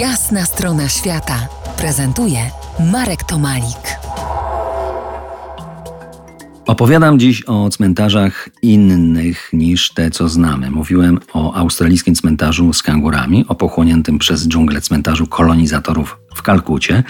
Jasna strona świata prezentuje Marek Tomalik. Opowiadam dziś o cmentarzach innych niż te, co znamy. Mówiłem o australijskim cmentarzu z kangurami, o pochłoniętym przez dżunglę cmentarzu kolonizatorów w Kalkucie,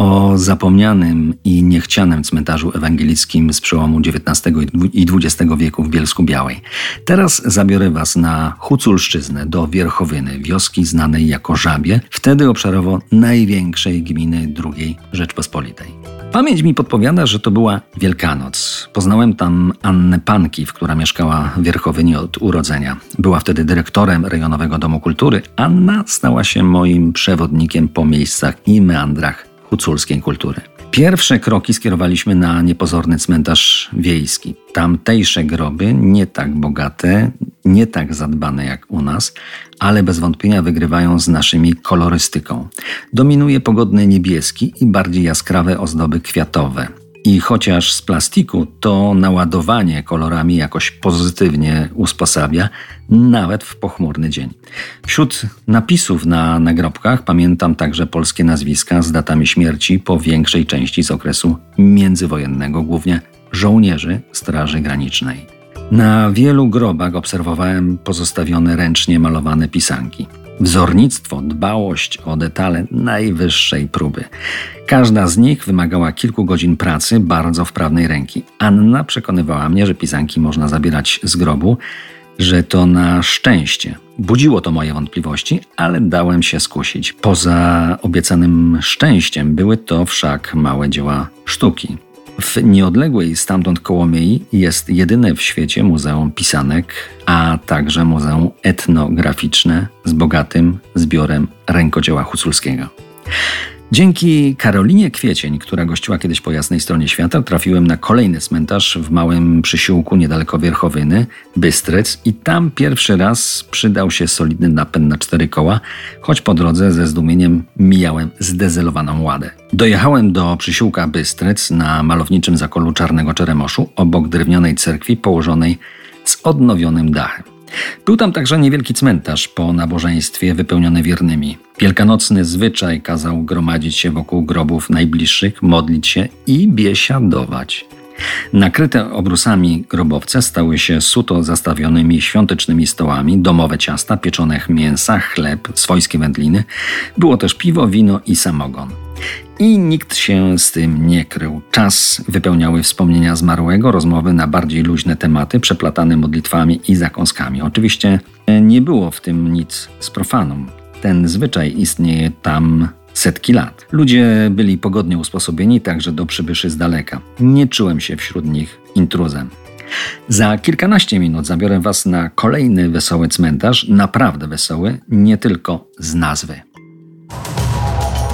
o zapomnianym i niechcianym cmentarzu ewangelickim z przełomu XIX i XX wieku w Bielsku Białej. Teraz zabiorę Was na Huculszczyznę, do Wierchowyny, wioski znanej jako Żabie, wtedy obszarowo największej gminy II Rzeczpospolitej. Pamięć mi podpowiada, że to była Wielkanoc. Poznałem tam Annę Pankiw, która mieszkała w Wierchowynie od urodzenia. Była wtedy dyrektorem Rejonowego Domu Kultury. Anna stała się moim przewodnikiem po miejscach i meandrach huculskiej kultury. Pierwsze kroki skierowaliśmy na niepozorny cmentarz wiejski. Tamtejsze groby, nie tak bogate, nie tak zadbane jak u nas, ale bez wątpienia wygrywają z naszymi kolorystyką. Dominuje pogodny niebieski i bardziej jaskrawe ozdoby kwiatowe. I chociaż z plastiku to naładowanie kolorami jakoś pozytywnie usposabia, nawet w pochmurny dzień. Wśród napisów na nagrobkach pamiętam także polskie nazwiska z datami śmierci po większej części z okresu międzywojennego, głównie żołnierzy Straży Granicznej. Na wielu grobach obserwowałem pozostawione ręcznie malowane pisanki. Wzornictwo, dbałość o detale najwyższej próby. Każda z nich wymagała kilku godzin pracy bardzo wprawnej ręki. Anna przekonywała mnie, że pisanki można zabierać z grobu, że to na szczęście. Budziło to moje wątpliwości, ale dałem się skusić. Poza obiecanym szczęściem były to wszak małe dzieła sztuki. W nieodległej stamtąd Kołomiei jest jedyne w świecie muzeum pisanek, a także muzeum etnograficzne z bogatym zbiorem rękodzieła huculskiego. Dzięki Karolinie Kwiecień, która gościła kiedyś po jasnej stronie świata, trafiłem na kolejny cmentarz w małym przysiłku niedaleko Wierchowyny, Bystrec i tam pierwszy raz przydał się solidny napęd na cztery koła, choć po drodze ze zdumieniem mijałem zdezelowaną ładę. Dojechałem do przysiłka Bystrec na malowniczym zakolu Czarnego Czeremoszu, obok drewnianej cerkwi położonej z odnowionym dachem. Był tam także niewielki cmentarz po nabożeństwie wypełniony wiernymi. Wielkanocny zwyczaj kazał gromadzić się wokół grobów najbliższych, modlić się i biesiadować. Nakryte obrusami grobowce stały się suto zastawionymi świątecznymi stołami, domowe ciasta, pieczone mięsa, chleb, swojskie wędliny. Było też piwo, wino i samogon. I nikt się z tym nie krył. Czas wypełniały wspomnienia zmarłego, rozmowy na bardziej luźne tematy, przeplatane modlitwami i zakąskami. Oczywiście nie było w tym nic z profanum. Ten zwyczaj istnieje tam setki lat. Ludzie byli pogodnie usposobieni także do przybyszy z daleka. Nie czułem się wśród nich intruzem. Za kilkanaście minut zabiorę Was na kolejny wesoły cmentarz, naprawdę wesoły, nie tylko z nazwy.